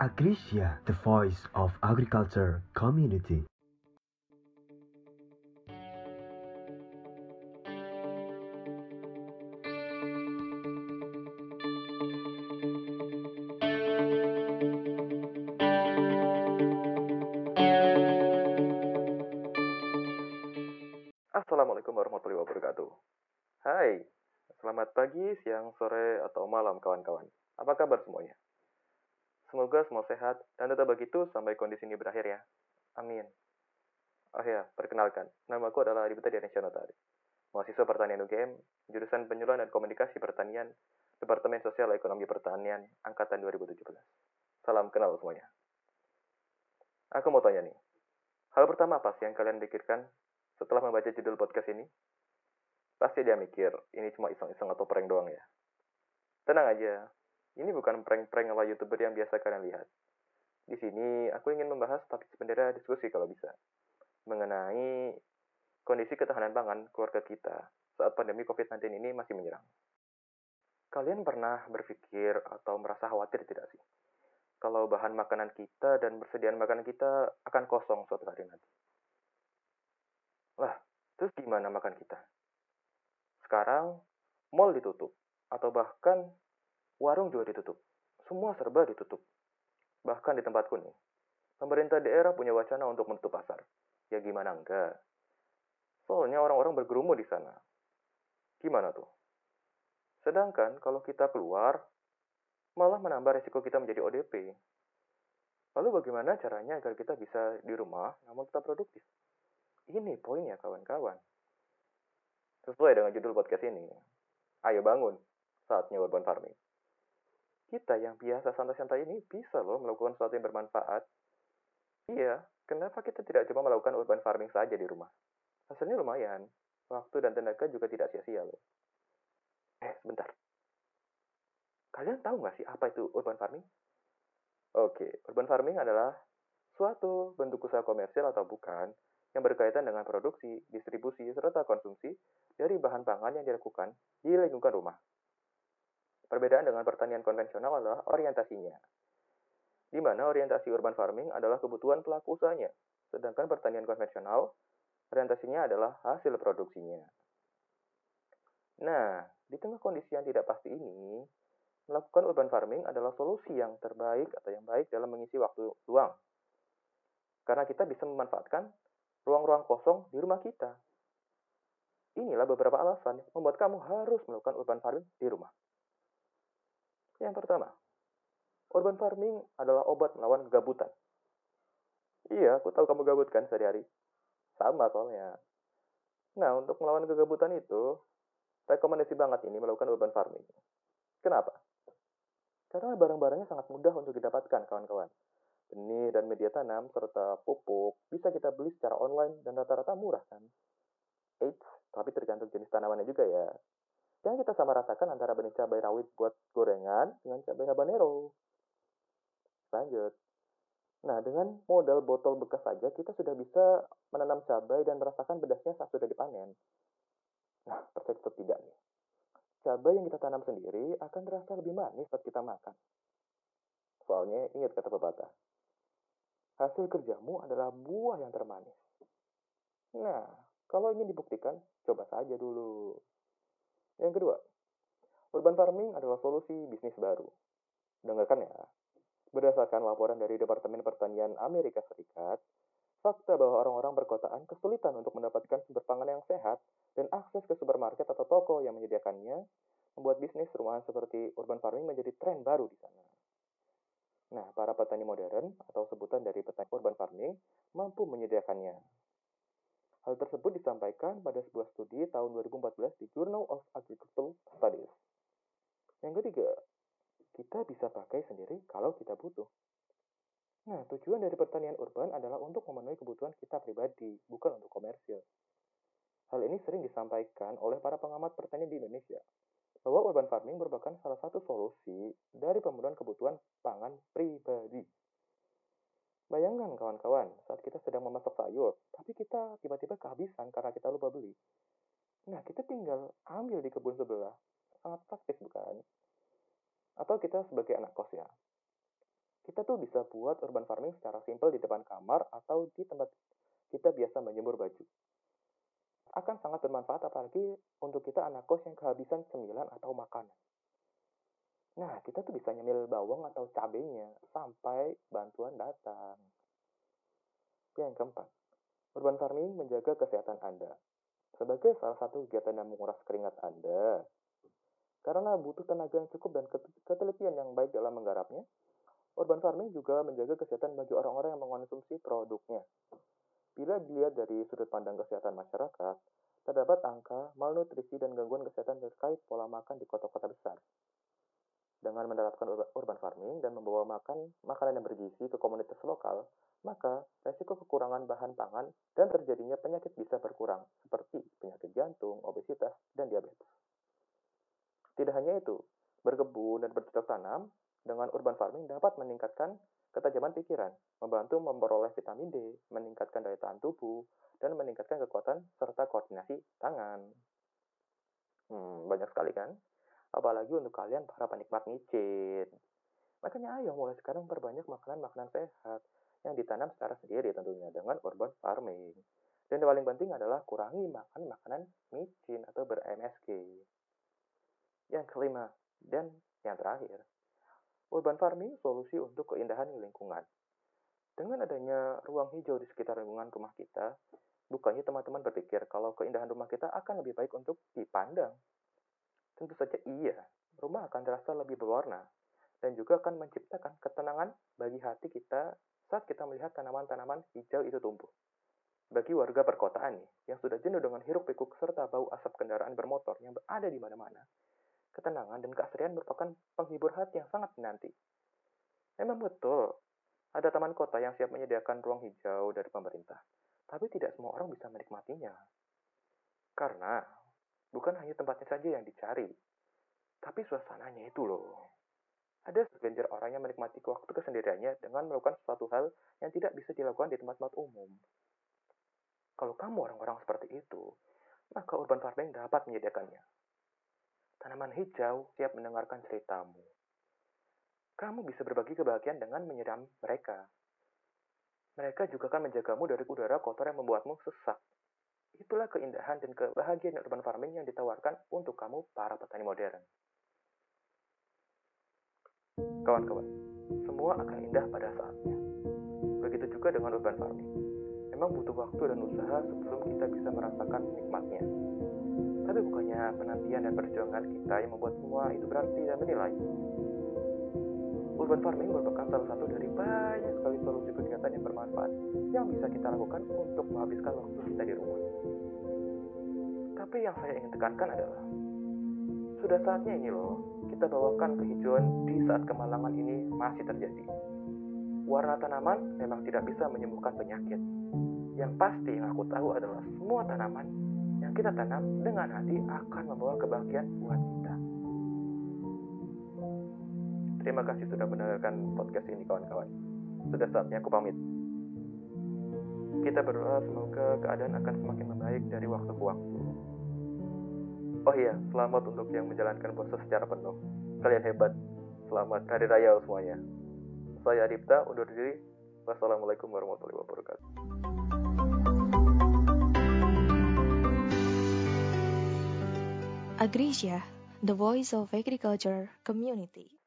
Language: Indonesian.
Agricia, the voice of agriculture community. Assalamualaikum warahmatullahi wabarakatuh. Hai, selamat pagi, siang, sore, atau malam kawan-kawan. Apa kabar semuanya? Semoga semua sehat dan tetap begitu sampai kondisi ini berakhir ya. Amin. Oh ya, perkenalkan, nama aku adalah Adipta Dianesya Notari. Mahasiswa Pertanian UGM, jurusan Penyuluhan dan Komunikasi Pertanian, Departemen Sosial Ekonomi Pertanian, Angkatan 2017. Salam kenal semuanya. Aku mau tanya nih, hal pertama apa sih yang kalian pikirkan setelah membaca judul podcast ini? Pasti dia mikir, ini cuma iseng-iseng atau prank doang ya. Tenang aja, ini bukan prank-prank ala youtuber yang biasa kalian lihat. Di sini, aku ingin membahas topik bendera diskusi kalau bisa. Mengenai kondisi ketahanan pangan keluarga kita saat pandemi COVID-19 ini masih menyerang. Kalian pernah berpikir atau merasa khawatir tidak sih? Kalau bahan makanan kita dan persediaan makanan kita akan kosong suatu hari nanti. Lah, terus gimana makan kita? Sekarang, mall ditutup. Atau bahkan, warung juga ditutup. Semua serba ditutup. Bahkan di tempatku nih, pemerintah daerah punya wacana untuk menutup pasar. Ya gimana enggak? Soalnya orang-orang bergerumun di sana. Gimana tuh? Sedangkan kalau kita keluar, malah menambah resiko kita menjadi ODP. Lalu bagaimana caranya agar kita bisa di rumah namun tetap produktif? Ini poinnya kawan-kawan. Sesuai dengan judul podcast ini, ayo bangun, saatnya urban farming. Kita yang biasa santai-santai ini bisa loh melakukan sesuatu yang bermanfaat. Iya, kenapa kita tidak coba melakukan urban farming saja di rumah? Hasilnya lumayan, waktu dan tenaga juga tidak sia-sia loh. Eh, sebentar. Kalian tahu nggak sih apa itu urban farming? Oke, urban farming adalah suatu bentuk usaha komersial atau bukan yang berkaitan dengan produksi, distribusi, serta konsumsi dari bahan pangan yang dilakukan di lingkungan rumah. Perbedaan dengan pertanian konvensional adalah orientasinya, di mana orientasi urban farming adalah kebutuhan pelaku usahanya, sedangkan pertanian konvensional orientasinya adalah hasil produksinya. Nah, di tengah kondisi yang tidak pasti ini, melakukan urban farming adalah solusi yang terbaik atau yang baik dalam mengisi waktu luang. Karena kita bisa memanfaatkan ruang-ruang kosong di rumah kita. Inilah beberapa alasan yang membuat kamu harus melakukan urban farming di rumah. Yang pertama, urban farming adalah obat melawan kegabutan. Iya, aku tahu kamu gabut kan sehari-hari. Sama soalnya. Nah, untuk melawan kegabutan itu, rekomendasi banget ini melakukan urban farming. Kenapa? Karena barang-barangnya sangat mudah untuk didapatkan, kawan-kawan. Benih dan media tanam, serta pupuk, bisa kita beli secara online dan rata-rata murah, kan? Eits, tapi tergantung jenis tanamannya juga ya. Jangan kita sama ratakan antara benih cabai rawit buat gorengan dengan cabai habanero. Lanjut. Nah, dengan modal botol bekas saja, kita sudah bisa menanam cabai dan merasakan pedasnya saat sudah dipanen. Nah, percaya atau tidak nih? Cabai yang kita tanam sendiri akan terasa lebih manis saat kita makan. Soalnya, ingat kata pepatah, hasil kerjamu adalah buah yang termanis. Nah, kalau ingin dibuktikan, coba saja dulu. Yang kedua, urban farming adalah solusi bisnis baru. Dengarkan ya, berdasarkan laporan dari Departemen Pertanian Amerika Serikat, fakta bahwa orang-orang perkotaan kesulitan untuk mendapatkan sumber pangan yang sehat dan akses ke supermarket atau toko yang menyediakannya, membuat bisnis rumahan seperti urban farming menjadi tren baru di sana. Nah, para petani modern atau sebutan dari petani urban farming mampu menyediakannya. Hal tersebut disampaikan pada sebuah studi tahun 2014 di Journal of Agricultural Studies. Yang ketiga, kita bisa pakai sendiri kalau kita butuh. Nah, tujuan dari pertanian urban adalah untuk memenuhi kebutuhan kita pribadi, bukan untuk komersil. Hal ini sering disampaikan oleh para pengamat pertanian di Indonesia, bahwa urban farming merupakan salah satu solusi dari pemenuhan kebutuhan pangan pribadi. Bayangkan kawan-kawan, saat kita sedang memasak sayur, tapi kita tiba-tiba kehabisan karena kita lupa beli. Nah, kita tinggal ambil di kebun sebelah. Sangat praktis, bukan? Atau kita sebagai anak kos ya. kita tuh bisa buat urban farming secara simpel di depan kamar atau di tempat kita biasa menjemur baju. Akan sangat bermanfaat apalagi untuk kita anak kos yang kehabisan cemilan atau makanan. Nah, kita tuh bisa nyemil bawang atau cabenya sampai bantuan datang. Yang keempat, urban farming menjaga kesehatan Anda. Sebagai salah satu kegiatan yang menguras keringat Anda, karena butuh tenaga yang cukup dan ketelitian yang baik dalam menggarapnya, urban farming juga menjaga kesehatan bagi orang-orang yang mengonsumsi produknya. Bila dilihat dari sudut pandang kesehatan masyarakat, terdapat angka malnutrisi dan gangguan kesehatan terkait pola makan di kota-kota besar. Dengan menerapkan urban farming dan membawa makan makanan yang bergizi ke komunitas lokal, maka resiko kekurangan bahan pangan dan terjadinya penyakit bisa berkurang, seperti penyakit jantung, obesitas, dan diabetes. Tidak hanya itu, berkebun dan bercocok tanam dengan urban farming dapat meningkatkan ketajaman pikiran, membantu memperoleh vitamin D, meningkatkan daya tahan tubuh, dan meningkatkan kekuatan serta koordinasi tangan. Hmm, banyak sekali kan? Apalagi untuk kalian para penikmat micin. Makanya ayo mulai sekarang perbanyak makanan-makanan sehat yang ditanam secara sendiri tentunya dengan urban farming. Dan yang paling penting adalah kurangi makan makanan micin atau ber-MSG. Yang kelima, dan yang terakhir, urban farming solusi untuk keindahan lingkungan. Dengan adanya ruang hijau di sekitar lingkungan rumah kita, bukannya teman-teman berpikir kalau keindahan rumah kita akan lebih baik untuk dipandang. Tentu saja iya, rumah akan terasa lebih berwarna dan juga akan menciptakan ketenangan bagi hati kita saat kita melihat tanaman-tanaman hijau itu tumbuh. Bagi warga perkotaan nih, yang sudah jenuh dengan hiruk pikuk serta bau asap kendaraan bermotor yang berada di mana-mana, ketenangan, dan keasrian merupakan penghibur hati yang sangat dinanti. Memang betul, ada taman kota yang siap menyediakan ruang hijau dari pemerintah, tapi tidak semua orang bisa menikmatinya. Karena bukan hanya tempatnya saja yang dicari, tapi suasananya itu loh. Ada segelintir orang yang menikmati waktu kesendiriannya dengan melakukan suatu hal yang tidak bisa dilakukan di tempat-tempat umum. Kalau kamu orang-orang seperti itu, maka urban farming dapat menyediakannya. Tanaman hijau siap mendengarkan ceritamu. Kamu bisa berbagi kebahagiaan dengan menyiram mereka. Mereka juga akan menjagamu dari udara kotor yang membuatmu sesak. Itulah keindahan dan kebahagiaan urban farming yang ditawarkan untuk kamu para petani modern. Kawan-kawan, semua akan indah pada saatnya. Begitu juga dengan urban farming. Memang butuh waktu dan usaha sebelum kita bisa merasakan nikmatnya. Tapi bukannya penantian dan perjuangan kita yang membuat semua itu berarti dan menilai. Urban farming merupakan salah satu dari banyak sekali solusi kegiatan yang bermanfaat yang bisa kita lakukan untuk menghabiskan waktu kita di rumah. Tapi yang saya ingin tekankan adalah, sudah saatnya ini loh, kita bawakan kehijauan di saat kemalangan ini masih terjadi. Warna tanaman memang tidak bisa menyembuhkan penyakit. Yang pasti yang aku tahu adalah semua tanaman yang kita tanam dengan hati akan membawa kebahagiaan buat kita. Terima kasih sudah mendengarkan podcast ini kawan-kawan. Sudah saatnya aku pamit. Kita berdoa semoga keadaan akan semakin membaik dari waktu ke waktu. Oh iya, selamat untuk yang menjalankan puasa secara penuh. Kalian hebat. Selamat Hari Raya semuanya. Saya Adipta, undur diri. Wassalamualaikum warahmatullahi wabarakatuh. Agricia, the voice of agriculture community.